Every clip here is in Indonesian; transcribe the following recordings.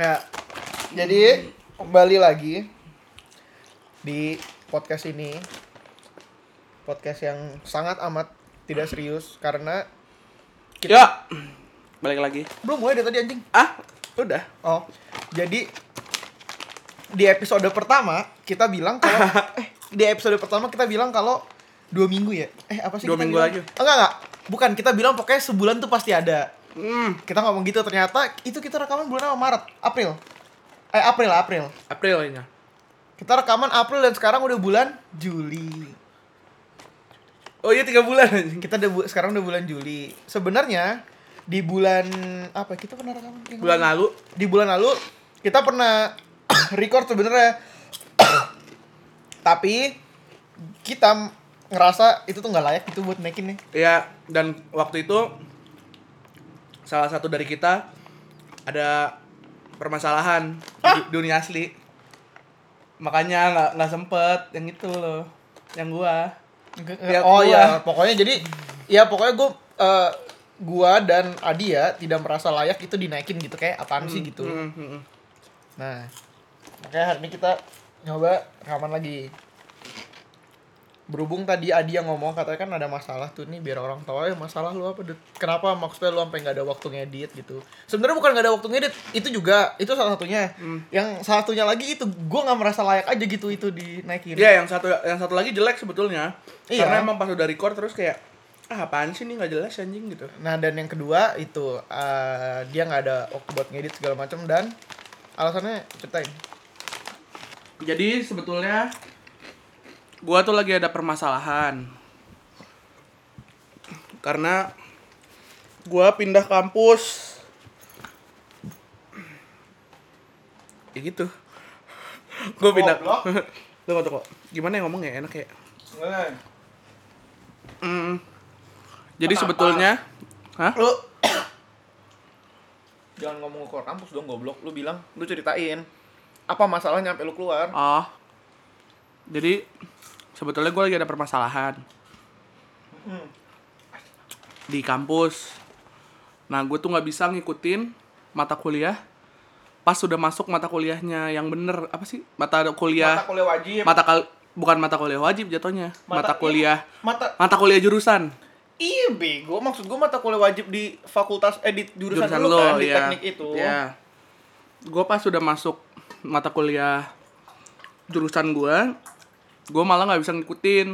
Ya, jadi kembali lagi di podcast ini. Podcast yang sangat amat tidak serius karena kita Ya. Balik lagi. belum mulai dari tadi anjing. Ah, udah. Oh, jadi di episode pertama kita bilang kalau eh di episode pertama kita bilang kalau dua minggu ya. Eh apa sih? Dua kita minggu bilang? lagi. Enggak enggak. Bukan kita bilang pokoknya sebulan tuh pasti ada. Hmm, Kita ngomong gitu ternyata itu kita rekaman bulan apa? Maret, April. Eh April, April. April ini. Kita rekaman April dan sekarang udah bulan Juli. Oh iya tiga bulan. Kita udah bu- sekarang udah bulan Juli. Sebenarnya di bulan apa kita pernah rekaman? Yang Bulan lalu. Di bulan lalu kita pernah record sebenarnya. Tapi kita ngerasa itu tuh nggak layak itu buat naikin nih. Ya, dan waktu itu salah satu dari kita ada permasalahan di dunia asli. Makanya nggak nggak sempet yang itu loh, yang gua. Ya, oh gua. iya, pokoknya jadi ya pokoknya gue gua dan Adia tidak merasa layak itu dinaikin gitu kayak apaan sih gitu. Hmm, hmm, hmm. Nah, makanya hari ini kita nyoba rekaman lagi. Berhubung tadi Adi yang ngomong katanya kan ada masalah tuh nih biar orang tahu ya masalah lu apa? Kenapa maksudnya lu sampai nggak ada waktu ngedit gitu. Sebenarnya bukan nggak ada waktu ngedit, itu juga itu salah satunya. Yang salah satunya lagi itu gua nggak merasa layak aja gitu itu dinaikin. Iya, yang satu yang satu lagi jelek sebetulnya. Iya. Karena emang pas udah record terus kayak ah apaan sih nih nggak jelas anjing gitu. Nah dan yang kedua itu eh, dia nggak ada waktu buat ngedit segala macam dan alasannya ceritain. Jadi sebetulnya gua tuh lagi ada permasalahan. Karena gua pindah kampus. Ya gitu. Gua pindah. Tunggu tunggu. Gimana ya ngomong ya enak ya? Hmm. Jadi Kenapa? sebetulnya Hah? lu jangan ngomong keluar kampus dong goblok lu bilang lu ceritain apa masalahnya sampai lu keluar Oh. Jadi sebetulnya gue lagi ada permasalahan. Hmm. di kampus. Nah, gue tuh nggak bisa ngikutin mata kuliah. Pas sudah masuk mata kuliahnya yang bener apa sih? Mata kuliah mata kuliah wajib. mata kal bukan mata kuliah wajib jatuhnya. Mata, kuliah mata mata kuliah jurusan. Iya bego. Maksud gua mata kuliah wajib di fakultas eh di jurusan, jurusan lo kan di ya teknik itu. Ya gue pas sudah masuk mata kuliah jurusan gue gue malah nggak bisa ngikutin.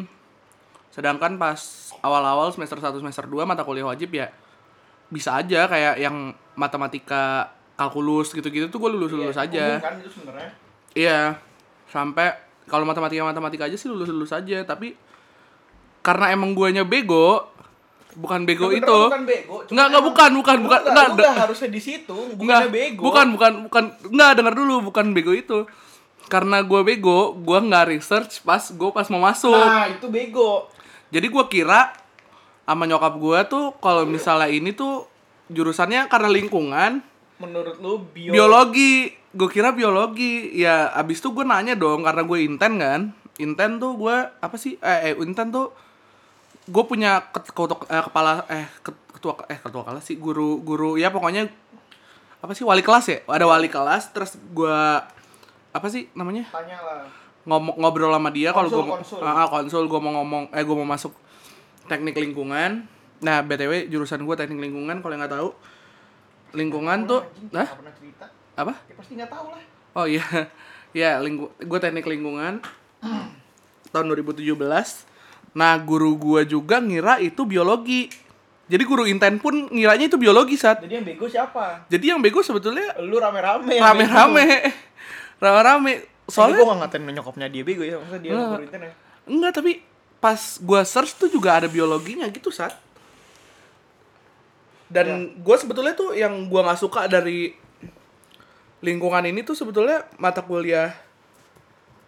Sedangkan pas awal-awal semester 1 semester 2 mata kuliah wajib ya bisa aja kayak yang matematika kalkulus gitu-gitu tuh gue lulus lulus Iya, aja. kan itu sebenarnya. Iya sampai kalau matematika matematika aja sih lulus lulus aja tapi karena emang guanya bego bukan bego itu. bukan bego Nggak, nggak, bukan, bukan, bukan. nggak- Nggak, nggak. harusnya di situ bukannya bego. bukan, bukan, bukan, enggak denger dulu, bukan bego itu. Karena gue bego, gue nggak research pas gue pas mau masuk. nah itu bego Jadi gue kira sama nyokap gue tuh kalau misalnya ini tuh jurusannya karena lingkungan, menurut lu bio biologi. Gue kira biologi. Ya abis itu gue nanya dong karena gue inten kan. Inten tuh gue apa sih? Eh, eh inten tuh gue punya ket- ketua- eh, kepala eh ket- ketua eh ketua kelas sih guru guru ya pokoknya apa sih wali kelas ya ada wali kelas terus gue apa sih namanya? Tanya lah ngomong ngobrol sama dia kalau gue Konsul, ah, ah, konsul gue mau ngomong eh gue mau masuk teknik lingkungan. Nah btw jurusan gue teknik lingkungan kalau yang nggak tahu. Lingkungan tuh nah apa? Ya pasti nggak tahu lah. Oh iya. Ya lingku gue teknik lingkungan. Tahun 2017 nah guru gue juga ngira itu biologi. Jadi guru inten pun ngiranya itu biologi saat jadi yang bego siapa? Jadi yang bego sebetulnya lu rame-rame rame-rame rame-rame. Soalnya soalnya gue gak ngatain nyokapnya dia bego ya. Maksudnya dia Nggak. internet Enggak, tapi pas gua search tuh juga ada biologinya gitu, Sat. Dan Ya. gua sebetulnya tuh yang gua nggak suka dari lingkungan ini tuh sebetulnya mata kuliah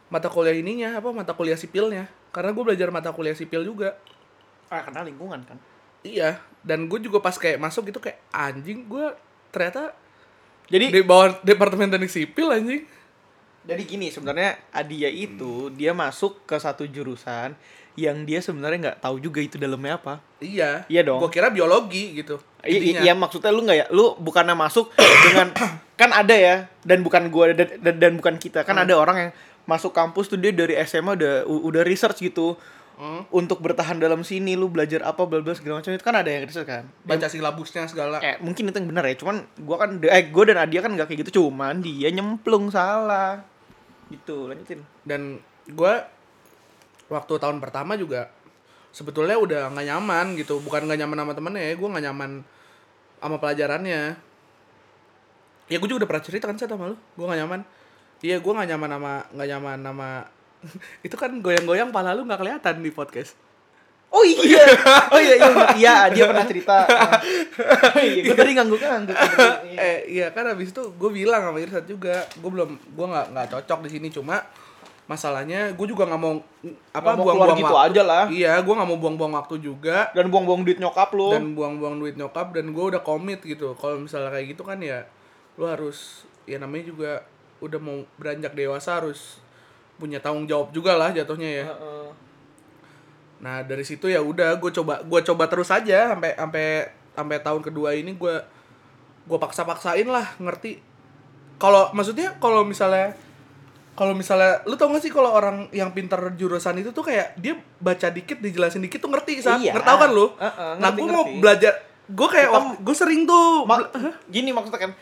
mata kuliah ininya apa mata kuliah sipilnya. Karena gue belajar mata kuliah sipil juga. Ah karena lingkungan kan? Iya dan gue juga pas kayak masuk gitu kayak anjing gue ternyata Jadi di bawah departemen teknik sipil anjing Jadi gini sebenarnya Adia itu dia masuk ke satu jurusan yang dia sebenarnya nggak tahu juga itu dalamnya apa. Iya. Iya dong. Gue kira biologi gitu. Iya, iya maksudnya lu nggak ya? Lu bukannya masuk dengan kan ada ya dan bukan gua dan, dan, dan bukan kita kan ada orang yang masuk kampus tuh dia dari SMA udah udah research gitu Hmm. untuk bertahan dalam sini lu belajar apa bla bla segala macam itu kan ada yang research kan. Baca silabusnya segala. eh mungkin itu yang benar ya cuman gua kan eh gua dan Adia kan nggak kayak gitu cuman dia nyemplung salah gitu lanjutin Dan gue waktu tahun pertama juga sebetulnya udah nggak nyaman gitu. Bukan nggak nyaman sama temennya ya. Gue nggak nyaman sama pelajarannya. Ya gue juga udah pernah cerita kan Sat, sama lu. Gue nggak nyaman. Iya gue nggak nyaman sama nggak nyaman sama itu kan goyang-goyang pala lu nggak kelihatan di podcast. Oh iya, oh iya iya iya dia pernah cerita. Oh iya, gue tadi ngangguk ngangguk. Iya. eh iya kan habis itu gue bilang sama Irsat juga gue belum gue nggak nggak cocok di sini cuma masalahnya gue juga nggak mau apa buang-buang gitu waktu aja lah. iya gue nggak mau buang-buang waktu juga Dan buang-buang duit nyokap lu. dan buang-buang duit nyokap dan gue udah komit gitu kalau misalnya kayak gitu kan ya lu harus ya namanya juga udah mau beranjak dewasa harus punya tanggung jawab juga lah jatuhnya ya Heeh. Nah dari situ ya udah gue coba gue coba terus aja sampai sampai sampai tahun kedua ini gue gue paksa-paksain lah ngerti. Kalau maksudnya kalau misalnya kalau misalnya lu tau gak sih kalau orang yang pintar jurusan itu tuh kayak dia baca dikit dijelasin dikit tuh ngerti saat Iya. ngerti kan lu? Heeh, nah ngerti, gue mau belajar gue kayak Kita- gue sering tuh Ma- bela- gini maksudnya kan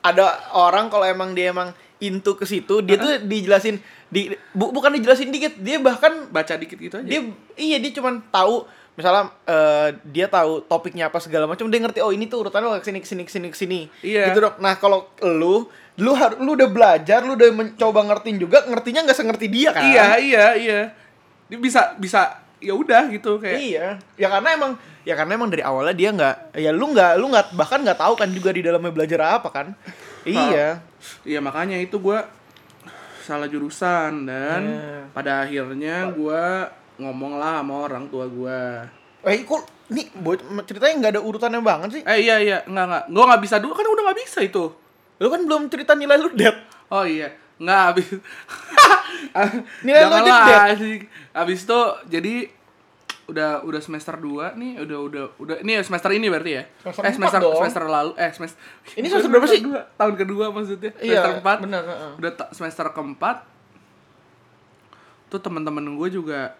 ada orang kalau emang dia emang into ke situ dia tuh dijelasin di bu- bukan dijelasin dikit dia bahkan baca dikit gitu aja. dia iya dia cuman tahu misalnya eh, dia tahu topiknya apa segala macam dia ngerti oh ini tuh urutannya ke sini ke sini ke sini ke sini Iya. gitu dok nah kalau lu lu har- lu udah belajar lu udah mencoba ngertiin juga ngertinya nggak sengerti dia kan Iya iya iya. Dia bisa bisa ya udah gitu kayak Iya, ya karena emang ya karena emang dari awalnya dia nggak ya lu nggak lu nggak bahkan nggak tahu kan juga di dalamnya belajar apa kan. Iya. Iya makanya itu gue salah jurusan dan Iya. pada akhirnya gue ngomong lah sama orang tua gue. Eh kok nih buat ceritanya nggak ada urutannya banget sih. Eh iya iya nggak nggak gue nggak bisa dulu kan udah nggak bisa itu. Lu kan belum cerita nilai lu det. Oh iya nggak habis. Nilai lu asik. Habis itu jadi udah udah semester 2 nih udah udah udah ini ya semester ini berarti ya Semester eh empat semester dong. semester lalu eh semester Ini semester berapa sih? tahun kedua maksudnya Iya, semester 4 benar, heeh. udah semester keempat tuh teman-teman gue juga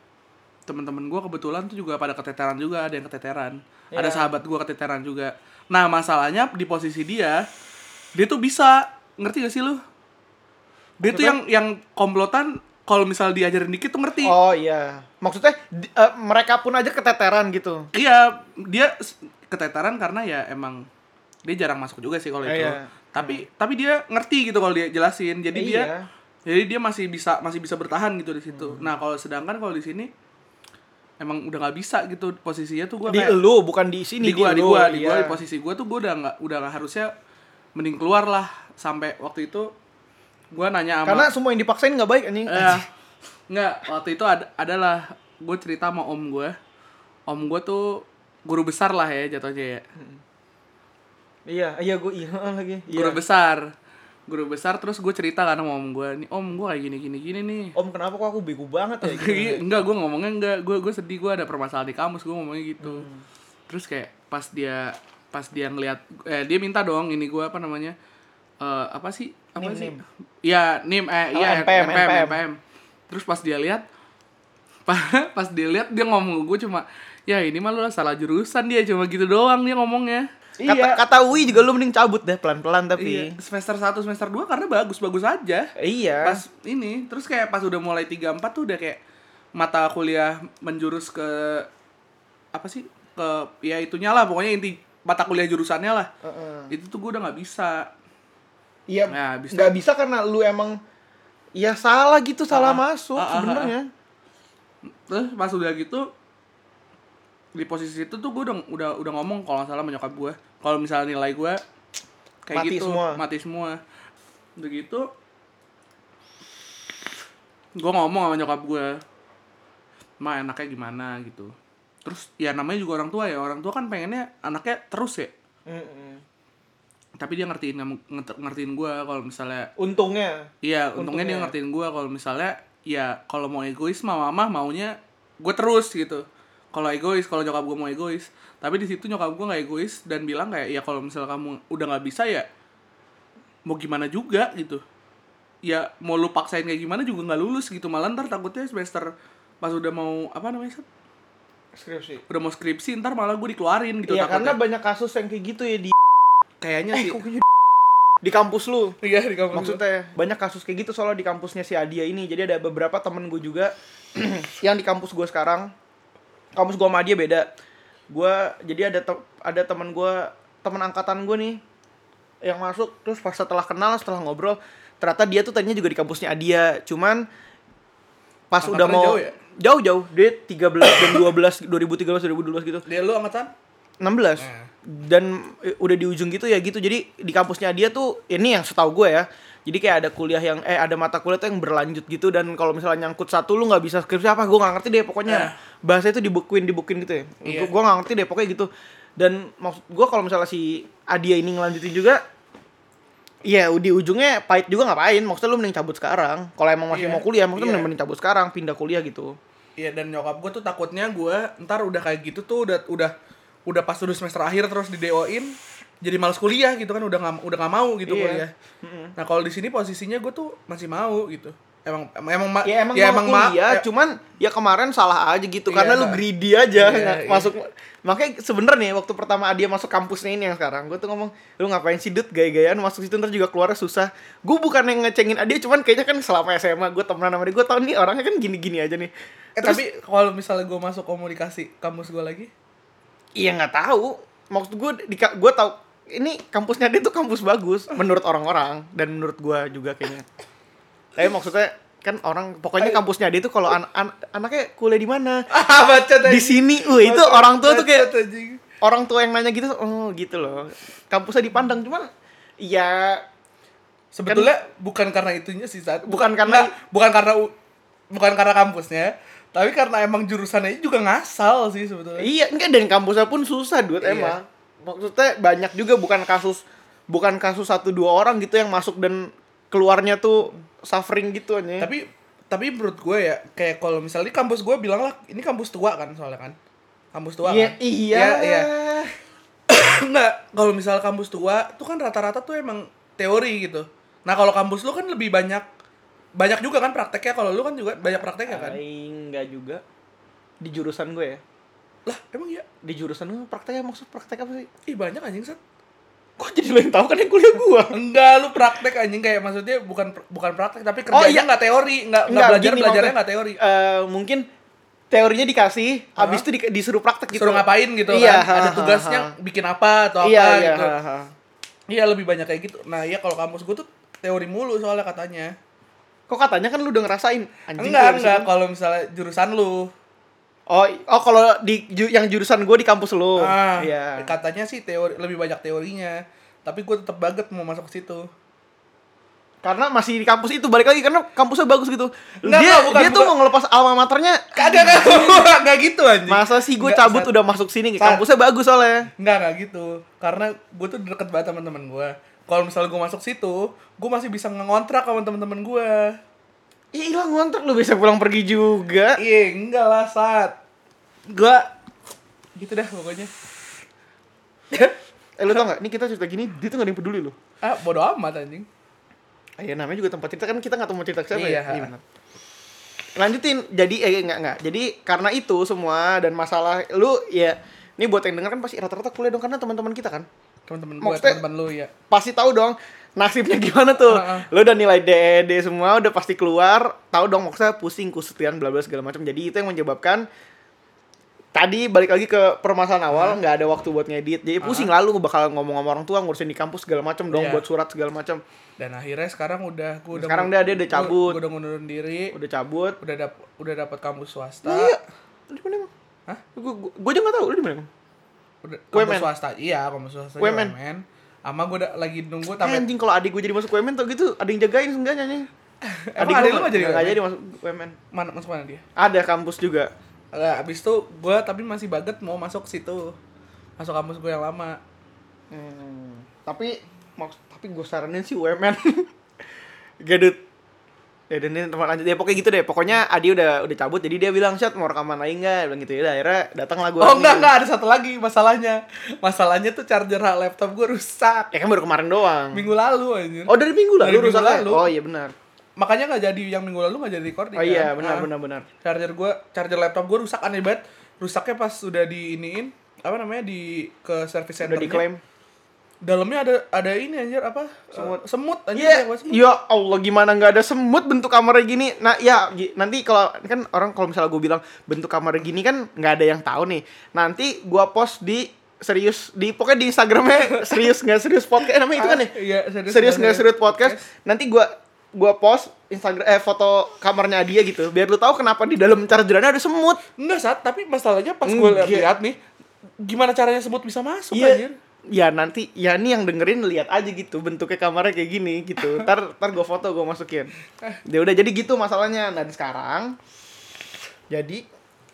teman-teman gue kebetulan tuh juga pada keteteran juga ada yang keteteran ada Iya. sahabat gue keteteran juga nah masalahnya di posisi dia dia tuh bisa ngerti gak sih lu dia tuh Maksudnya? yang yang komplotan kalau misal diajarin dikit tuh ngerti Oh iya. Maksudnya di- eh, mereka pun aja keteteran gitu. iya dia keteteran karena ya emang dia jarang masuk juga sih kalau itu Iya. tapi tapi dia ngerti gitu kalau dia jelasin jadi Eh, dia iya. jadi dia masih bisa masih bisa bertahan gitu di situ nah kalau sedangkan kalau di sini emang udah nggak bisa gitu posisinya tuh gua Di kayak lu bukan di sini di gua di gua di gua iya. di posisi gua tuh gua udah nggak udah nggak harusnya mending keluar lah sampai waktu itu gua nanya sama Karena semua yang dipaksain nggak baik anjing. Eh, nggak waktu itu ada adalah gue cerita sama om gue om gue tuh guru besar lah ya jatuhnya ya Iya, iya gue iya lagi. Iya. guru besar guru besar terus gue cerita kan sama om gue nih om gue kayak gini gini gini nih Om kenapa kok aku bego banget ya? gitu? Enggak gue ngomongnya enggak gue gue sedih gue ada permasalahan di kamus gue ngomongnya gitu Hmm. terus kayak pas dia pas dia ngelihat eh dia minta dong ini gue apa namanya eh apa sih apa Nim, sih nim. Iya nim eh Oh, iya NPM, NPM, NPM. NPM. terus pas dia lihat pas pas dia lihat dia ngomong ke gue cuma ya ini mah lu salah jurusan dia cuma gitu doang dia ngomongnya Kata, kata Ui juga lu mending cabut deh pelan-pelan tapi. Iya, semester 1 semester 2 karena bagus-bagus aja Iya. pas ini terus kayak pas udah mulai 3 4 tuh udah kayak mata kuliah menjurus ke apa sih ke ya itunya lah pokoknya inti mata kuliah jurusannya lah Heeh. itu tuh gue udah nggak bisa Iya. Nah, bisa. Nggak bisa karena lu emang ya salah gitu, salah Ah, masuk ah, ah, sebenarnya. terus pas udah gitu di posisi itu tuh gue udah udah udah ngomong kalau nggak salah sama nyokap gue kalau misalnya nilai gue kayak Mati gitu semua. mati semua udah gitu gue ngomong sama nyokap gue ma enaknya gimana gitu terus ya namanya juga orang tua ya orang tua kan pengennya anaknya terus ya Mm-mm. Tapi dia ngertiin ngerti- ngertiin gue kalau misalnya Untungnya. Iya, untungnya dia Untungnya. ngertiin gue kalau misalnya ya kalau mau egois mah mama maunya gue terus gitu. Kalau egois, kalau nyokap gue mau egois, tapi di situ nyokap gue nggak egois dan bilang kayak ya kalau misalnya kamu udah nggak bisa ya mau gimana juga gitu. Ya mau lu paksain kayak gimana juga nggak lulus gitu malah ntar takutnya semester pas udah mau apa namanya? Skripsi. udah mau skripsi ntar malah gue dikeluarin gitu Iya karena banyak kasus yang kayak gitu ya di kayaknya eh, sih kok di kampus lu. iya di kampus gua. Maksudnya banyak kasus kayak gitu soalnya di kampusnya si Adia ini. Jadi ada beberapa temen gue juga yang di kampus gue sekarang. Kampus gue sama dia beda. Gue jadi ada te- ada temen gue temen angkatan gue nih yang masuk terus pas setelah kenal setelah ngobrol ternyata dia tuh tadinya juga di kampusnya Adia cuman pas Angkatannya udah mau jauh ya? jauh jauh dia 13 dan 12 2013 2012 gitu dia lu angkatan 16 Nah. Dan eh, udah di ujung gitu ya gitu jadi di kampusnya dia tuh ini yang setahu gue ya jadi kayak ada kuliah yang eh ada mata kuliah tuh yang berlanjut gitu dan kalau misalnya nyangkut satu lu nggak bisa skripsi apa gue nggak ngerti deh pokoknya Eh. bahasa itu dibukuin dibukuin gitu ya Iya. gue nggak ngerti deh pokoknya gitu dan maksud gue kalau misalnya si Adia ini ngelanjutin juga Iya, di ujungnya pahit juga ngapain? Maksudnya lu mending cabut sekarang. Kalau emang masih Iya. mau kuliah, maksudnya Iya. mending cabut sekarang, pindah kuliah gitu. Iya dan nyokap gue tuh takutnya gue ntar udah kayak gitu tuh udah udah udah pas udah semester akhir terus di DO-in jadi males kuliah gitu kan udah nggak udah nggak mau gitu Iya. kuliah. Nah kalau di sini posisinya gue tuh masih mau gitu. Emang emang emang ma- Ya emang ya mau ma- kuliah, eh, cuman ya kemarin salah aja gitu Iya, karena lu nah. greedy aja Iya, nggak iya. masuk. Makanya sebenernya waktu pertama dia masuk kampusnya ini yang sekarang, gue tuh ngomong, lu ngapain sih dut gaya-gayaan masuk situ ntar juga keluarnya susah. Gue bukan yang ngecengin dia, cuman kayaknya kan selama SMA gue temenan sama dia, gue tau nih orangnya kan gini-gini aja nih. eh, Terus, tapi kalau misalnya gue masuk komunikasi kampus gue lagi, iya nggak tahu. Maksud gue, di, gue tau ini kampusnya dia tuh kampus bagus menurut orang-orang dan menurut gue juga kayaknya. Tapi maksudnya kan orang pokoknya kampusnya dia tuh kalau an- an- anaknya kuliah di mana? Ah di sini. Uh itu orang tua tuh kayak Bacot, orang tua yang nanya gitu oh gitu loh. Kampusnya dipandang. Cuman ya sebetulnya bukan karena itunya sih saat Bukan karena- bukan karena bukan karena kampusnya tapi karena emang jurusannya juga ngasal sih sebetulnya. Iya enggak dan kampusnya pun susah duit Iya. emang. Maksudnya banyak juga bukan kasus bukan kasus satu dua orang gitu yang masuk dan keluarnya tuh suffering gitu aja tapi tapi menurut gue ya kayak kalau misalnya di kampus gue bilang lah ini kampus tua kan soalnya kan? Kampus tua iya kan? iya. Ya, iya. enggak kalau misal kampus tua tuh kan rata-rata tuh emang teori gitu. Nah kalau kampus lu kan lebih banyak banyak juga kan prakteknya kalau lu kan juga banyak prakteknya kan enggak juga di jurusan gue ya lah emang iya di jurusan gue prakteknya maksud praktek apa sih ih banyak anjing set kok jadi lo yang tahu kan yang kuliah gue enggak lu praktek anjing kayak maksudnya bukan bukan praktek tapi Oh, kerjanya iya. nggak teori nggak nggak belajar gini belajarnya nggak teori Eh, mungkin teorinya dikasih, Hah? habis itu di- disuruh praktek gitu. suruh ngapain gitu Iya, kan ada ha, ha, tugasnya ha. bikin apa atau apa Iya, iya. gitu ha, ha. iya lebih banyak kayak gitu nah iya kalau kampus gue tuh teori mulu soalnya katanya Kok katanya kan lu udah ngerasain anjing enggak enggak kalau misalnya jurusan lu Oh, oh kalau di ju- yang jurusan gue di kampus lu. ah Iya. katanya sih teori lebih banyak teorinya tapi gue tetap banget mau masuk ke situ Karena masih di kampus itu balik lagi karena kampusnya bagus gitu. Enggak, dia bukan, dia tuh bukan. mau ngelepas alma maternya. kagak kagak nggak gitu anjing Masa sih gue cabut Sat. udah masuk sini Sat. kampusnya bagus soalnya. Enggak, enggak gitu. Karena gue tuh deket banget sama temen gue. Kalau misalnya gue masuk situ, gue masih bisa ngontrak sama temen-temen gue. Ih, hilang ngontrak lu bisa pulang pergi juga. Iya, enggak lah, saat. Gue gitu dah pokoknya. eh lu tau gak, ini kita cerita gini, dia tuh gak ada yang peduli lu. Ah, bodo amat anjing. Ah, ya namanya juga tempat cerita kan kita nggak tahu mau cerita siapa Iya. ya. Iya, benar. Lanjutin. Jadi eh enggak enggak. Jadi karena itu semua dan masalah lu ya ini buat yang denger kan pasti rata-rata kuliah dong karena teman-teman kita kan. Temen-temen gue, temen-temen lu ya. Pasti tahu dong nasibnya gimana tuh. Heeh. Lu udah nilai DED semua udah pasti keluar, tahu dong maksudnya pusing kusetrian bla bla segala macam. Jadi itu yang menyebabkan tadi balik lagi ke permasalahan awal nggak ada waktu buat ngedit jadi pusing lalu bakal ngomong sama orang tua ngurusin di kampus segala macam dong Iya. buat surat segala macam Dan akhirnya sekarang udah gue udah Sekarang dia- dia udah cabut. Gue udah ngundurin diri, udah cabut udah dap udah dapat kampus swasta. Nah, iya. Di mana emang? Hah? Gue gue gue aja nggak tahu lu di mana emang? Kampus swasta. Iya, kampus swasta. UMN. UMN. Ama gue udah lagi nunggu Eh, tapi anjing kalau adik gue jadi masuk UMN tuh gitu, ada yang jagain seenggaknya nih. Gua adik lu nggak jadi UMN? jadi masuk UMN. mana masuk mana dia? Ada kampus juga. Nah, abis itu gue tapi masih baget mau masuk situ masuk kampus gue yang lama Hmm. Tapi tapi gue saranin sih UMN gadut ya dan ini teman lanjut ya pokoknya gitu deh pokoknya Adi udah udah cabut jadi dia bilang chat mau rekaman lagi nggak bilang gitu ya akhirnya datang lah gue Oh enggak enggak ada satu lagi masalahnya. Masalahnya tuh charger laptop gue rusak. ya kan baru kemarin doang Minggu lalu anjir. oh dari minggu lalu Dari minggu rusaknya? lalu. oh iya benar Makanya nggak jadi yang minggu lalu nggak jadi recording oh iya kan? benar Ah, benar benar Charger gue, charger laptop gue rusak aneh banget. Rusaknya pas udah diiniin apa namanya di ke service center udah diklaim dalamnya ada ada ini anjir apa semut semut anjir Iya, lewat semut. ya Allah gimana nggak ada semut bentuk kamarnya gini. Nah ya nanti kalau kan orang kalau misalnya gue bilang bentuk kamarnya gini kan nggak ada yang tahu nih. Nanti gua post di serius di pokoknya di Instagramnya serius nggak serius podcast eh, namanya itu kan ya. Iya, serius serius nggak serius podcast. Nanti gua gua post Instagram eh foto kamarnya dia gitu biar lu tahu kenapa di dalam chargerannya ada semut. Enggak saat, tapi masalahnya pas gue lihat nih gimana caranya semut bisa masuk Iya. anjir. Ya nanti ya ini yang dengerin lihat aja gitu bentuknya kamarnya kayak gini gitu. Ntar ntar gue foto gue masukin. Ya udah jadi gitu masalahnya. Nah sekarang jadi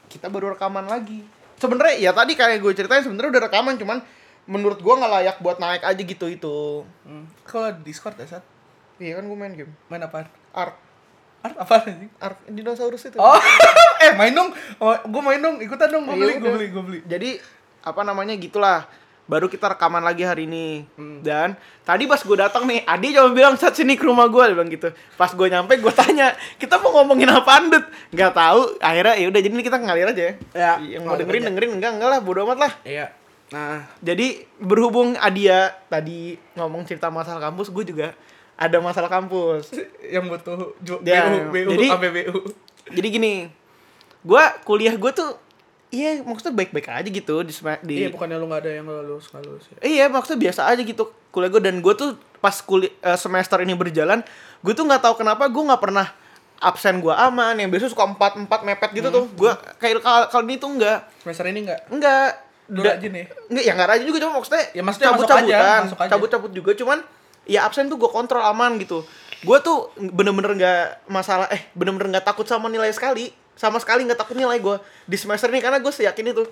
kita baru rekaman lagi. Sebenarnya ya tadi kayak gue ceritain sebenarnya udah rekaman cuman menurut gue nggak layak buat naik aja gitu itu. Hmm. Kalau di Discord ya saat Iya kan gue main game. main apa? Ark Art apa anjing? Ark dinosaurus itu. Oh, eh main dong. Oh, gue main dong, ikutan dong. Gue Iya beli, gue beli, gue beli. Jadi apa namanya gitulah. Baru kita rekaman lagi hari ini. Hmm. Dan tadi pas gue datang nih, Adi cuma bilang saat sini ke rumah gue, bilang gitu. Pas gue nyampe, gue tanya, kita mau ngomongin apa Dut? Nggak tahu. Akhirnya ya udah jadi kita ngalir aja. Ya, Yang mau ngalir dengerin aja. dengerin enggak enggak lah, bodo amat lah. Iya. Nah, Jadi berhubung Adia tadi ngomong cerita masalah kampus, gue juga ada masalah kampus. yang butuh ju- Ya, BU, BU, jadi- BU. Jadi gini, gue kuliah gue tuh, iya maksudnya baik-baik aja gitu di, di Iya, bukannya lu nggak ada yang lulus, nggak lulus ya. Iya maksudnya biasa aja gitu kuliah gue dan gue tuh pas kuliah semester ini berjalan gue tuh nggak tahu kenapa gue nggak pernah absen gue aman. Yang biasa suka empat empat mepet gitu tuh. Gue kayak kal kali ini tuh enggak Semester ini nggak? enggak Lu rajin ya? enggak ya nggak rajin juga cuma maksudnya Ya, maksudnya cabut masuk aja, cabutan cabut cabut juga cuman ya absen tuh gue kontrol aman gitu. Gue tuh bener-bener nggak masalah eh bener-bener nggak takut sama nilai sekali sama sekali nggak takut nilai gue di semester ini karena gue yakin itu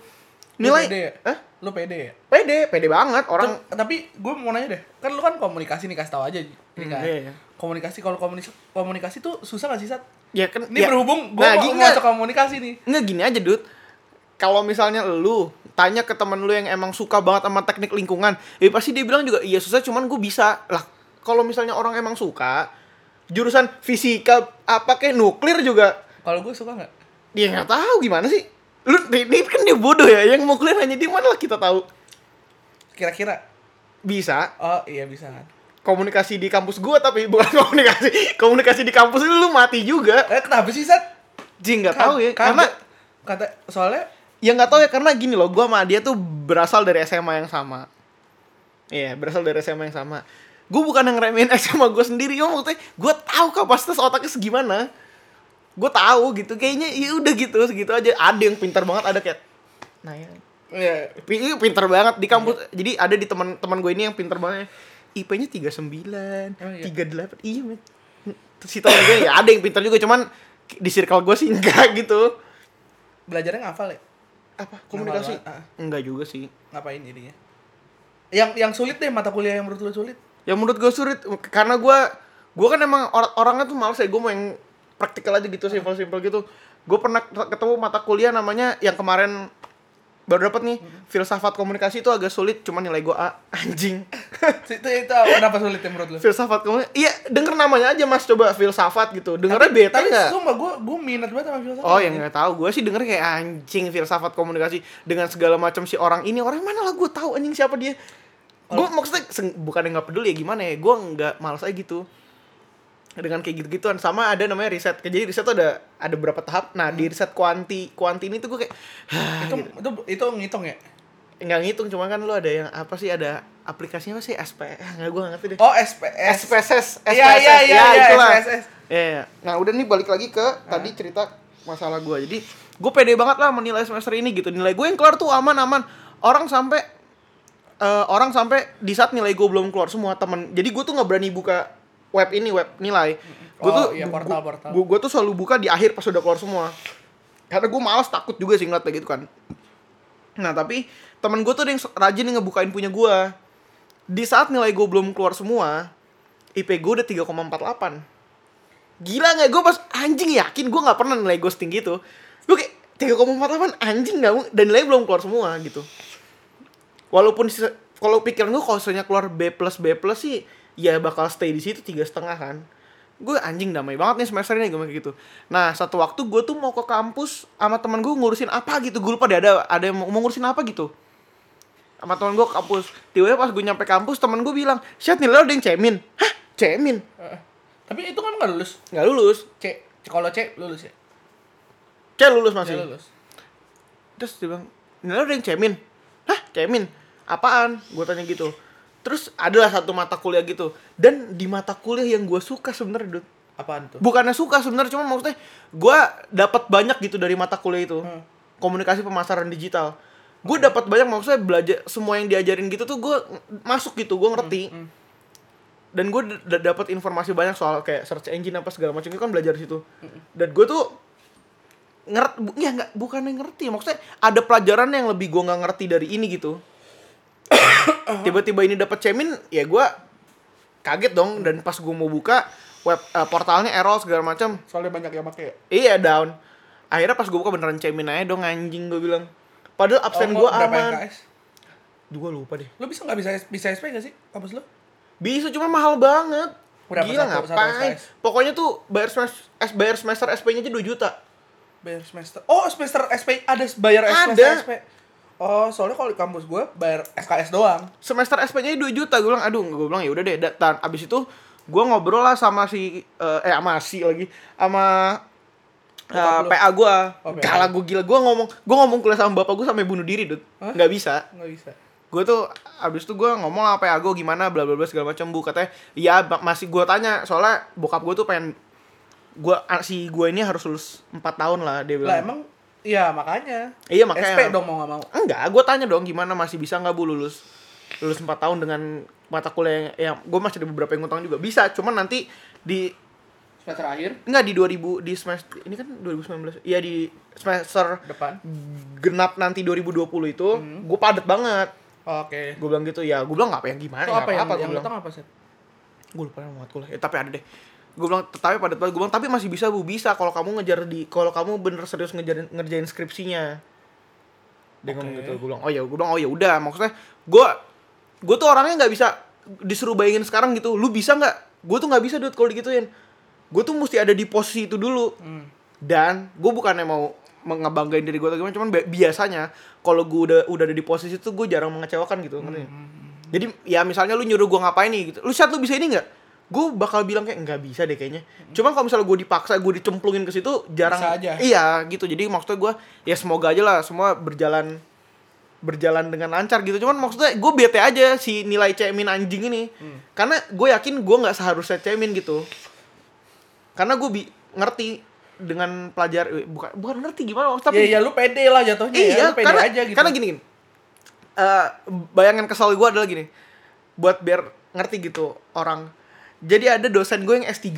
Lu nilai pede ya? Hah? Lu pede ya? pede pede banget orang Tuh, tapi gue mau nanya deh, kan lu kan komunikasi nih kasih tahu aja, ini Hmm, kan. iya, iya. Komunikasi kalau komunikasi komunikasi tuh susah gak sih Sat? ya kan Ini ya- berhubung gue Nah, mau masuk komunikasi nih. Nggak gini aja, Dut. Kalau misalnya lu tanya ke temen lu yang emang suka banget sama teknik lingkungan, ya pasti dia bilang juga iya susah, cuman gue bisa. Lah, kalau misalnya orang emang suka jurusan fisika apa kayak nuklir juga, Kalau gue suka nggak? dia nggak tahu gimana sih. Lu ini kan dia bodoh ya, yang mau kuliah hanya di mana lah kita tahu. Kira-kira? Bisa Oh iya bisa kan. komunikasi di kampus gua tapi bukan komunikasi komunikasi di kampus lu, lu mati juga. Eh kenapa sih Sat? Ji nggak tahu ya, karena kata soalnya Ya nggak tahu ya karena gini loh, gua sama dia tuh berasal dari SMA yang sama. Iya, berasal dari SMA yang sama. Gue bukan yang remehin SMA gue sendiri, ya maksudnya gue tahu kapasitas otaknya segimana. Gue tahu gitu, kayaknya ya udah gitu, segitu aja. Ada yang pintar banget, ada kayak nah ya. Iya. Ini pintar banget di kampus. Jadi ada di teman-teman gue ini yang pintar banget. IP-nya 39, Oh, iya. 38. Iya, men. Si teman gue ya ada yang pintar juga, cuman di circle gue sih enggak gitu. Belajarnya ngafal ya? Apa? Komunikasi? Ngafal, ah. Enggak juga sih. Ngapain jadinya? Yang yang sulit deh mata kuliah yang menurut lu sulit. Ya menurut gue sulit karena gue gue kan emang or- orangnya tuh males ya gue mau yang praktikal aja gitu simpel-simpel gitu. Gue pernah ketemu mata kuliah namanya yang kemarin baru dapat nih filsafat komunikasi itu agak sulit cuman nilai gue A anjing. Itu itu kenapa sulit ya menurut lu? filsafat komunikasi iya denger namanya aja mas coba filsafat gitu. Dengernya Tapi nggak? sumpah gue gue minat banget sama filsafat. Oh yang nggak tahu gue sih denger kayak anjing filsafat komunikasi dengan segala macam si orang ini orang mana lah gue tahu anjing siapa dia? Gue maksudnya seng- bukan yang nggak peduli ya gimana ya gue nggak malas aja gitu dengan kayak gitu-gituan sama ada namanya riset jadi riset tuh ada ada beberapa tahap nah di riset kuanti kuanti ini tuh gue kayak itu itu itu ngitung ya? nggak ngitung cuma kan lu ada yang apa sih ada aplikasinya apa sih SP nggak gue nggak ngerti deh Oh SPS. SPSS SPSS Iya iya iya ya, iya itulah. SPSS. Iya, iya. Nah udah nih balik lagi ke tadi cerita masalah gue. Jadi gue pede banget lah menilai semester ini gitu. Nilai gue yang keluar tuh aman-aman. Orang sampai eh, orang sampai di saat nilai gue belum keluar semua temen. Jadi gue tuh nggak berani buka web ini web nilai. Gue Oh, tuh iya, portal-portal. Gue gue tuh selalu buka di akhir pas udah keluar semua. Karena gue malas takut juga sih ngeliat kayak gitu kan. Nah tapi temen gue tuh ada yang rajin nih ngebukain punya gue. di saat nilai gue belum keluar semua IP gue udah 3,48 gila nggak gue pas anjing yakin gue nggak pernah nilai gue setinggi itu gue kayak 3,48 anjing nggak dan nilai belum keluar semua gitu walaupun kalau pikiran gue kalau misalnya keluar B plus B plus sih ya bakal stay di situ tiga setengah kan. Gue anjing damai banget nih semester ini gue kayak gitu. Nah satu waktu gue tuh mau ke kampus sama teman gue ngurusin apa gitu. Gue lupa deh ada ada yang mau ngurusin apa gitu. Sama teman gue ke kampus. Tiba-tiba pas gue nyampe kampus teman gue bilang Syat nilai lo ada yang cemin. Hah? Cemin? Heeh. tapi itu kan nggak lulus? Nggak lulus. C kalau C lulus ya? C lulus C masih lulus. Terus dia bilang nilai lo ada yang cemin? Hah? Cemin? Apaan? Gue tanya gitu terus adalah satu mata kuliah gitu. Dan di mata kuliah yang gue suka sebenarnya Dut. apaan tuh? Bukannya suka sebenarnya cuma maksudnya gue dapat banyak gitu dari mata kuliah itu. Hmm. komunikasi pemasaran digital. Gue dapat banyak maksudnya belajar semua yang diajarin gitu tuh gue masuk gitu gue ngerti. Hmm, dan gue dapat informasi banyak soal kayak search engine apa segala macam itu kan belajar di situ. Hmm. dan gue tuh ngerti ya nggak bukan yang ngerti maksudnya ada pelajaran yang lebih gue nggak ngerti dari ini gitu tiba-tiba ini dapat cemin ya gue kaget dong. Dan pas gue mau buka web eh, portalnya error segala macam soalnya banyak yang pakai ya? iya down. Akhirnya pas gue buka beneran cemin aja dong anjing gue bilang. Padahal absen gue Oh, berapa aman. gue lupa deh. Lo bisa nggak bisa bisa SP nggak sih kampus lo? bisa cuma mahal banget. Berapa gila satu- satu ngapain? Pokoknya tuh bayar semester S bayar semester SP-nya aja 2 juta. Bayar semester. Oh, semester SP ada bayar Ada. semester SP. Oh, soalnya kalau di kampus gue bayar SKS doang. semester SP-nya 2 juta gue bilang aduh gue bilang ya udah deh da- dan abis itu gue ngobrol lah sama si eh, eh sama si lagi sama lu? PA gue Oh. Gala gue gila gue ngomong gue ngomong kuliah sama bapak gue sampai bunuh diri Hah? nggak bisa Nggak bisa. gue tuh abis itu gue ngomong sama PA gue gimana bla bla bla segala macam bu katanya ya masih gue tanya soalnya bokap gue tuh pengen gue si gue ini harus lulus 4 tahun lah dia bilang Lah emang Iya makanya. Iya, makanya. SP dong mau nggak mau. Enggak, gue tanya dong gimana masih bisa nggak bu lulus lulus 4 tahun dengan mata kuliah yang, yang gue masih ada beberapa yang ngutang juga bisa, cuman nanti di Semester akhir enggak di 2000 di semester ini kan 2019 iya di semester depan. genap nanti 2020 itu Hmm. gue padet banget Oke. gue bilang gitu ya gue bilang nggak apa yang gimana Itu nggak apa yang apa-apa, yang gue bilang utang apa sih? gue lupa nama matkul ya tapi ada deh gue bilang tapi padat banget gue bilang tapi masih bisa bu bisa kalau kamu ngejar di kalau kamu bener serius ngejarin ngerjain skripsinya. Dia ngomong Oke. gitu gue bilang oh ya gue bilang oh ya udah. Maksudnya gue gue tuh orangnya nggak bisa disuruh bayangin sekarang gitu. Lu bisa nggak? Gue tuh nggak bisa duit kalau digituin. Gue tuh mesti ada di posisi itu dulu. Hmm. dan gue bukannya mau ngebanggain diri gue atau gimana cuman bi- biasanya kalau gue udah udah ada di posisi itu gue jarang mengecewakan gitu ngerti nggak? jadi ya misalnya lu nyuruh gue ngapain nih gitu lu chat lu bisa ini nggak gue bakal bilang kayak nggak bisa deh kayaknya. Cuman kalau misalnya gue dipaksa gue dicemplungin ke situ jarang Bisa aja. iya gitu. Jadi maksudnya gue ya semoga aja lah semua berjalan berjalan dengan lancar gitu. Cuman maksudnya gue bete aja si nilai cemin anjing ini. Karena gue yakin gue nggak seharusnya cemin gitu. Karena gue bi ngerti dengan pelajar eh, bukan bukan ngerti gimana tapi ya ya lu pede lah jatuhnya ya. iya Lu pede karena aja gitu. karena gini gini. Eh, bayangan kesal gue adalah gini. Buat biar ngerti gitu orang jadi ada dosen gue yang S3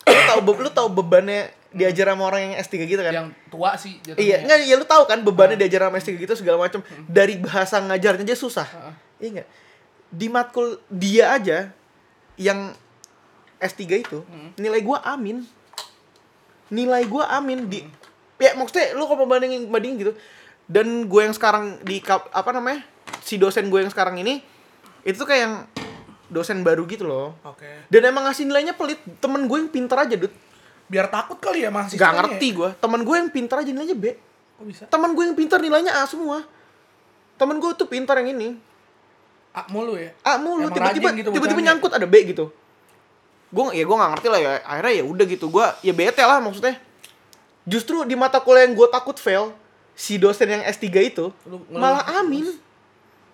lu tahu be- lu tahu bebannya diajar sama orang yang S3 gitu kan? Yang tua sih jatuhnya. iya enggak ya lu tahu kan bebannya diajar sama S3 gitu segala macam dari bahasa ngajarnya aja susah. Heeh. iya enggak? Di matkul dia aja yang S3 itu nilai gue amin. Nilai gue amin di ya maksudnya lu kalau bandingin bandingin gitu. Dan gue yang sekarang di apa namanya si dosen gue yang sekarang ini itu tuh kayak yang dosen baru gitu loh. Oke. dan emang ngasih nilainya pelit. Temen gue yang pinter aja dud Biar takut kali ya mahasiswa. gak ngerti gue temen gue yang pinter aja nilainya B. Kok bisa? temen gue yang pinter nilainya A semua. Temen gue tuh pinter yang ini. A mulu ya. A mulu. Tiba-tiba gitu tiba-tiba nyangkut ada B gitu. Gue ya gue nggak ngerti lah ya. Akhirnya ya udah gitu. Gue ya bete lah maksudnya. Justru di mata kuliah yang gue takut fail si dosen yang S3 itu Lu malah terus.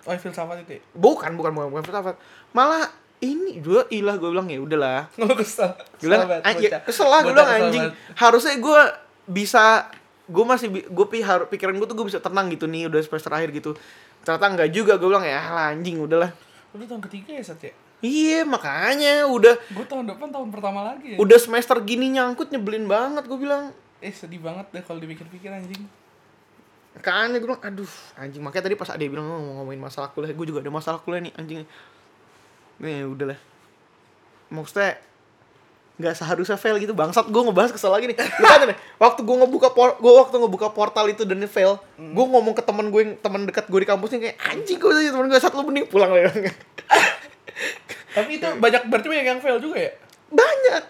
Oh, filsafat itu ya? bukan bukan bukan bukan filsafat malah ini gue ilah gue bilang ya udahlah kesel. gue bilang Kesel banget, "An- ya, bocah. kesel lah gue bilang anjing harusnya gue bisa gue masih gue pi har- pikiran gue tuh gue bisa tenang gitu nih udah semester akhir gitu ternyata enggak juga gue bilang ya lah anjing udahlah Lu tahun ketiga ya, Sat ya? iya makanya udah Gue tahun depan tahun pertama lagi ya. udah semester gini nyangkut nyebelin banget gue bilang Eh, sedih banget deh kalau dipikir-pikir anjing. Makanya gue bilang aduh anjing. Makanya tadi pas ada bilang "Oh, mau ngomongin masalah kuliah. Gue juga ada masalah kuliah nih anjing. Nih udah lah. Maksudnya nggak seharusnya fail gitu bangsat. Gue ngebahas kesel lagi nih. Lu kan nih waktu gue ngebuka por gue waktu ngebuka portal itu dan fail gue ngomong ke temen gue yang teman dekat gue di kampus nih kayak anjing gue tanya temen gue saat lu mending pulang lah Tapi itu banyak berarti banyak yang fail juga ya? banyak.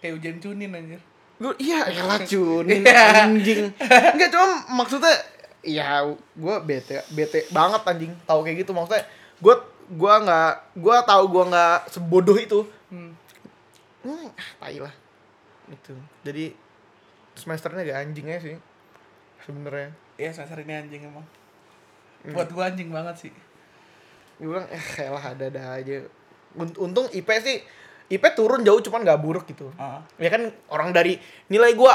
Kayak ujian cunin anjir. Gue iya elah cunin Iya. anjing nggak cuma maksudnya ya gue bete bete banget anjing tahu kayak gitu maksudnya gue gue nggak gue tahu gue nggak sebodoh itu Hmm. hmm, ah, tai lah itu jadi semesternya gak anjingnya sih sebenarnya Iya semester ini anjing emang. Hmm. Buat gua anjing banget sih. gue bilang eh elah ada ada aja Unt- untung IP sih IP turun jauh cuman nggak buruk gitu Ah. ya kan orang dari nilai gua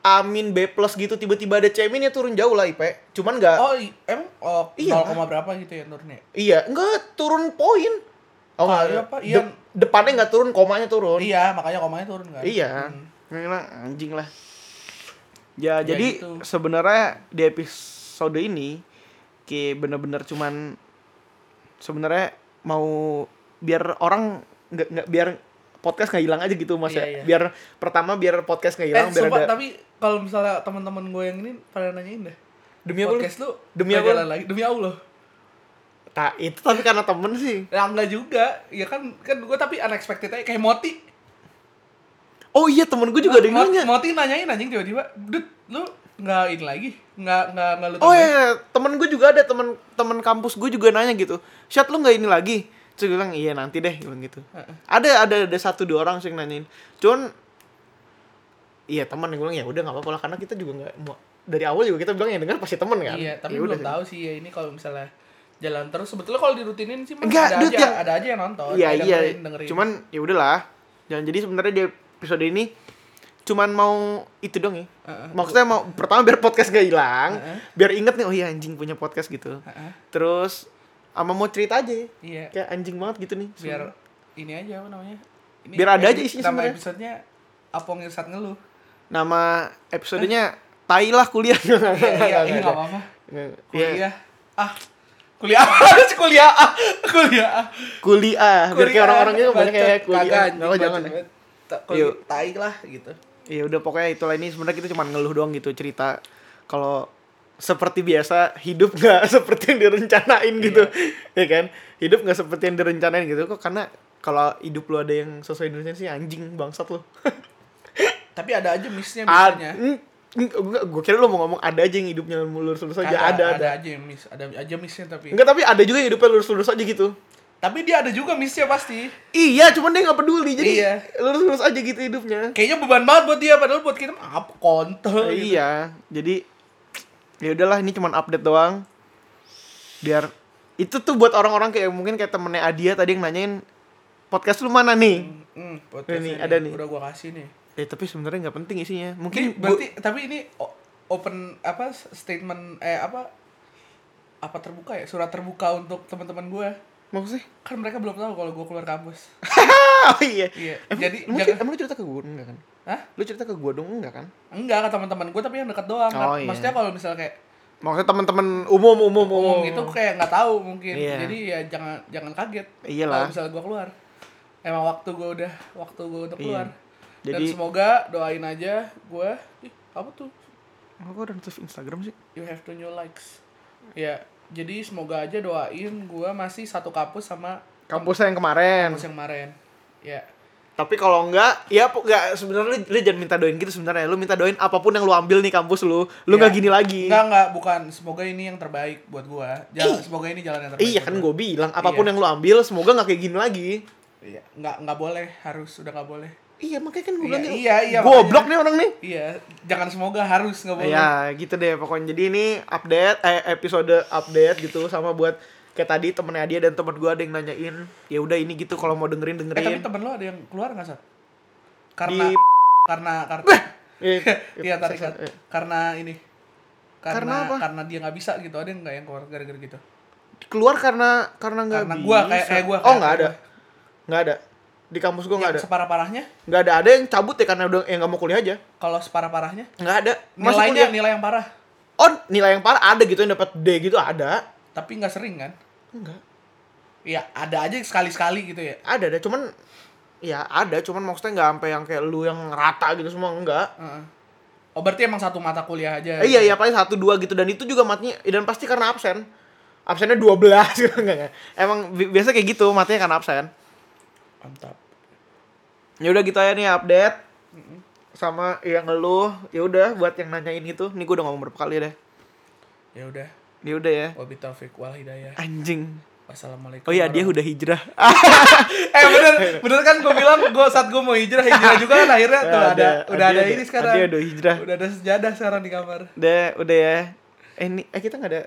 amin B plus gitu tiba-tiba ada C min ya turun jauh lah IP cuman nggak Oh, emang oh, Iya. 0, berapa gitu ya turunnya? iya nggak turun poin oh Ah, iya, Pak. Iya. De- depannya nggak turun komanya turun Iya, makanya komanya turun kan. iya Hmm. Bilang, anjing lah ya, Ya jadi gitu. sebenarnya di episode ini kayak bener-bener cuman sebenarnya mau biar orang nggak nggak biar podcast nggak hilang aja gitu mas ya. Iya, iya. biar pertama biar podcast nggak Eh, hilang biar sumpah, ada tapi kalau misalnya teman-teman gue yang ini pada nanyain deh. demi apa podcast lu Demi apa lagi? Demi Allah. Nah, itu tapi karena temen sih. Ya enggak juga. Ya kan kan gue tapi unexpected aja kayak Moti. Oh iya temen gue juga ada yang Moti, nanya. Moti nanyain anjing tiba-tiba Dut lu nggak ini lagi? Nggak nggak nggak lu oh tambahin?" iya. Temen gue juga ada temen temen kampus gue juga nanya gitu. Syat lu nggak ini lagi terus gue bilang iya nanti deh bilang gitu Heeh. ada ada ada satu dua orang sih yang nanyain cuman iya teman yang gue bilang ya udah nggak apa-apa lah karena kita juga nggak mau dari awal juga kita bilang yang dengar pasti temen kan iya tapi Ya belum sih. tahu sih ya ini kalau misalnya jalan terus sebetulnya kalau dirutinin sih mas Enggak, ada aja yang- ada aja yang nonton iya iya dengerin, dengerin. cuman ya udahlah jangan jadi sebenarnya di episode ini cuman mau itu dong ya Heeh. maksudnya mau pertama biar podcast gak hilang Heeh. biar inget nih oh iya anjing punya podcast gitu Heeh. terus sama mau cerita aja. Iya. Kayak anjing banget gitu nih biar ini aja apa namanya? Ini Biar ada aja isinya nama sebenarnya. episodenya Apong Irsat ngeluh. Nama episodenya tai lah kuliah. Iya iya ini nggak apa-apa. Iya. kuliah. Ah kuliah. Apa sih kuliah. Ah kuliah. Ah kuliah. Biar kayak orang-orang itu banyak kayak kuliah. Nggak jangan ya. Iya. kuliah tai lah gitu. Ya udah pokoknya itulah ini. Sebenarnya kita cuma ngeluh doang gitu cerita. Kalau seperti biasa hidup nggak seperti yang direncanain gitu. Ya kan? Hidup nggak seperti yang direncanain gitu. Kok karena kalau hidup lu ada yang sesuai direncanain sih anjing bangsat lu. Tapi ada aja missnya misalnya gue kira lu mau ngomong ada aja yang hidupnya lurus-lurus aja ada ada, aja yang miss ada aja missnya tapi. Enggak tapi ada juga yang hidupnya lurus-lurus aja gitu. Tapi dia ada juga missnya pasti. Iya cuman dia nggak peduli jadi Iya. lurus-lurus aja gitu hidupnya. Kayaknya beban banget buat dia padahal buat kita apa kontol gitu. iya jadi ya udahlah ini cuman update doang. Biar itu tuh buat orang-orang kayak mungkin kayak temennya Adia tadi yang nanyain podcast lu mana nih? Hmm, Ini, ini ada nih. udah gua kasih nih. Eh tapi sebenarnya nggak penting isinya. Ini mungkin gua- berarti tapi ini open apa statement eh apa apa terbuka ya? Surat terbuka untuk teman-teman gue maksudnya? Kan mereka belum tahu kalau gue keluar kampus. Oh iya. Iya, emang, jadi emang, jangan- emang lu cerita ke gue enggak kan Hah? lu cerita ke gue dong enggak kan enggak ke teman-teman gue tapi yang dekat doang. Oh, iya. maksudnya kalau misalnya kayak maksudnya teman-teman umum umum umum, umum gitu kayak nggak tahu mungkin Iya. jadi ya jangan jangan kaget Iyalah. kalau misalnya gue keluar emang waktu gue udah waktu gue untuk Iya. keluar dan Jadi- semoga doain aja gue ih apa tuh kok ada notif Instagram sih you have to new likes ya jadi semoga aja doain gue masih satu kampus sama kampusnya yang kemarin kampus yang kemarin ya tapi kalau enggak ya enggak sebenarnya lu, lu jangan minta doain gitu sebenarnya. Lu minta doain apa pun yang lu ambil nih kampus lu. Lu Ya. nggak gini lagi. Enggak enggak bukan. Semoga ini yang terbaik buat gue jalan semoga ini jalan yang terbaik iya kan gua. gue bilang apa pun Iya. yang lu ambil semoga nggak kayak gini lagi. Iya nggak nggak boleh. Harus udah nggak boleh. Iya makanya kan gue Iya, bilang iya, iya, goblok nih orang nih. Iya jangan semoga harus nggak boleh. Ya gitu deh pokoknya. Jadi ini update eh episode update gitu sama buat kayak tadi temennya dia dan temen gue ada yang nanyain ya udah ini gitu kalau mau dengerin eh tapi dengerin temen lo ada yang keluar nggak sat karena di karena karena Eh, iya tarik eh, karena ini Karena karena apa? karena dia nggak bisa gitu. Ada yang nggak yang keluar gara-gara gitu? Keluar karena karena nggak Karena gua, kayak- kayak gua, oh kayak nggak ada. gua. nggak ada. Di kampus gue nggak ada. separah parahnya? Nggak ada. Ada yang cabut ya karena udah yang nggak mau kuliah aja. Kalau separah parahnya? Nggak ada. Masih nilainya kuliah. nilai yang parah? Oh nilai yang parah ada gitu yang dapat D gitu ada tapi nggak sering kan Enggak. Ya ada aja sekali-sekali gitu ya. Ada ada cuman ya ada cuman maksudnya nggak sampai yang kayak lu yang rata gitu semua enggak. Heeh. Oh berarti emang satu mata kuliah aja. Eh, iya iya paling satu dua gitu dan itu juga matinya dan pasti karena absen. Absennya 12 gitu enggak enggak. Emang bi- biasa kayak gitu matinya karena absen. Mantap. Ya udah gitu aja nih update. Sama yang lu, ya udah buat yang nanyain itu, nih gue udah ngomong berapa kali deh. Ya udah. Ya udah ya. Wabi taufik wal hidayah. Anjing. Wassalamualaikum. Oh iya dia udah hijrah. eh bener bener kan gue bilang gue saat gue mau hijrah hijrah juga kan akhirnya tuh Ya, ada, ada- udah ada- ada, ini sekarang ada- ada hijrah. udah ada sejadah sekarang di kamar Udah, udah ya. Eh ini eh kita nggak ada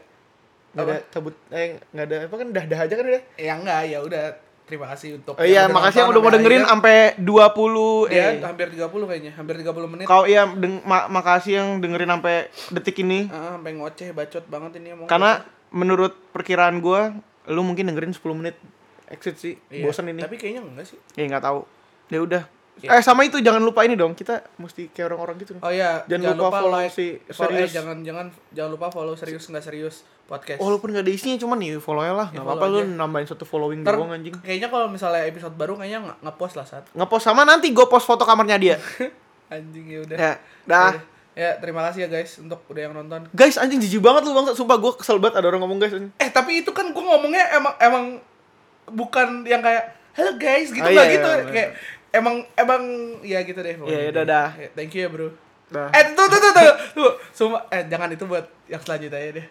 nggak ada Apa? cabut eh nggak ada apa kan dah dah aja kan udah. ya enggak ya udah terima kasih untuk Oh iya, makasih yang udah mau dengerin sampai 20 ya eh. hampir 30 kayaknya hampir 30 menit Kau iya deng- ma- makasih yang dengerin sampai detik ini. Ah, sampai ngoceh bacot banget ini emang Karena menurut perkiraan gua lu mungkin dengerin 10 menit exit sih. Iya, Bosan ini. tapi kayaknya enggak sih Ya nggak tahu. Ya udah. Iya. Eh sama itu jangan lupa ini dong. Kita mesti kayak orang-orang gitu. oh iya Jangan lupa follow si follow, serius. eh, jangan jangan jangan lupa follow serius enggak serius podcast Walaupun gak ada isinya cuman nih follow aja lah. Ya, Gak apa-apa lu nambahin satu following Ntar, doang anjing. kayaknya kalau misalnya episode baru kayaknya nge- nge-post lah saat Ngepost sama nanti gue post foto kamarnya dia. anjing ya udah ya, dah. Yaudah. ya terima kasih ya guys untuk udah yang nonton Guys, anjing jijik banget lu bang. Sumpah gue kesel banget ada orang ngomong guys. anjing. Eh tapi itu kan gue ngomongnya emang emang bukan yang kayak halo guys gitu Oh, nggak iya, gitu iya, kayak emang emang ya gitu deh pokoknya. Iya, iya, dadah. Ya, Thank you ya bro. Dah. Eh tuh tuh tuh tuh. tuh. Sumpah, eh jangan itu buat yang selanjutnya ya deh.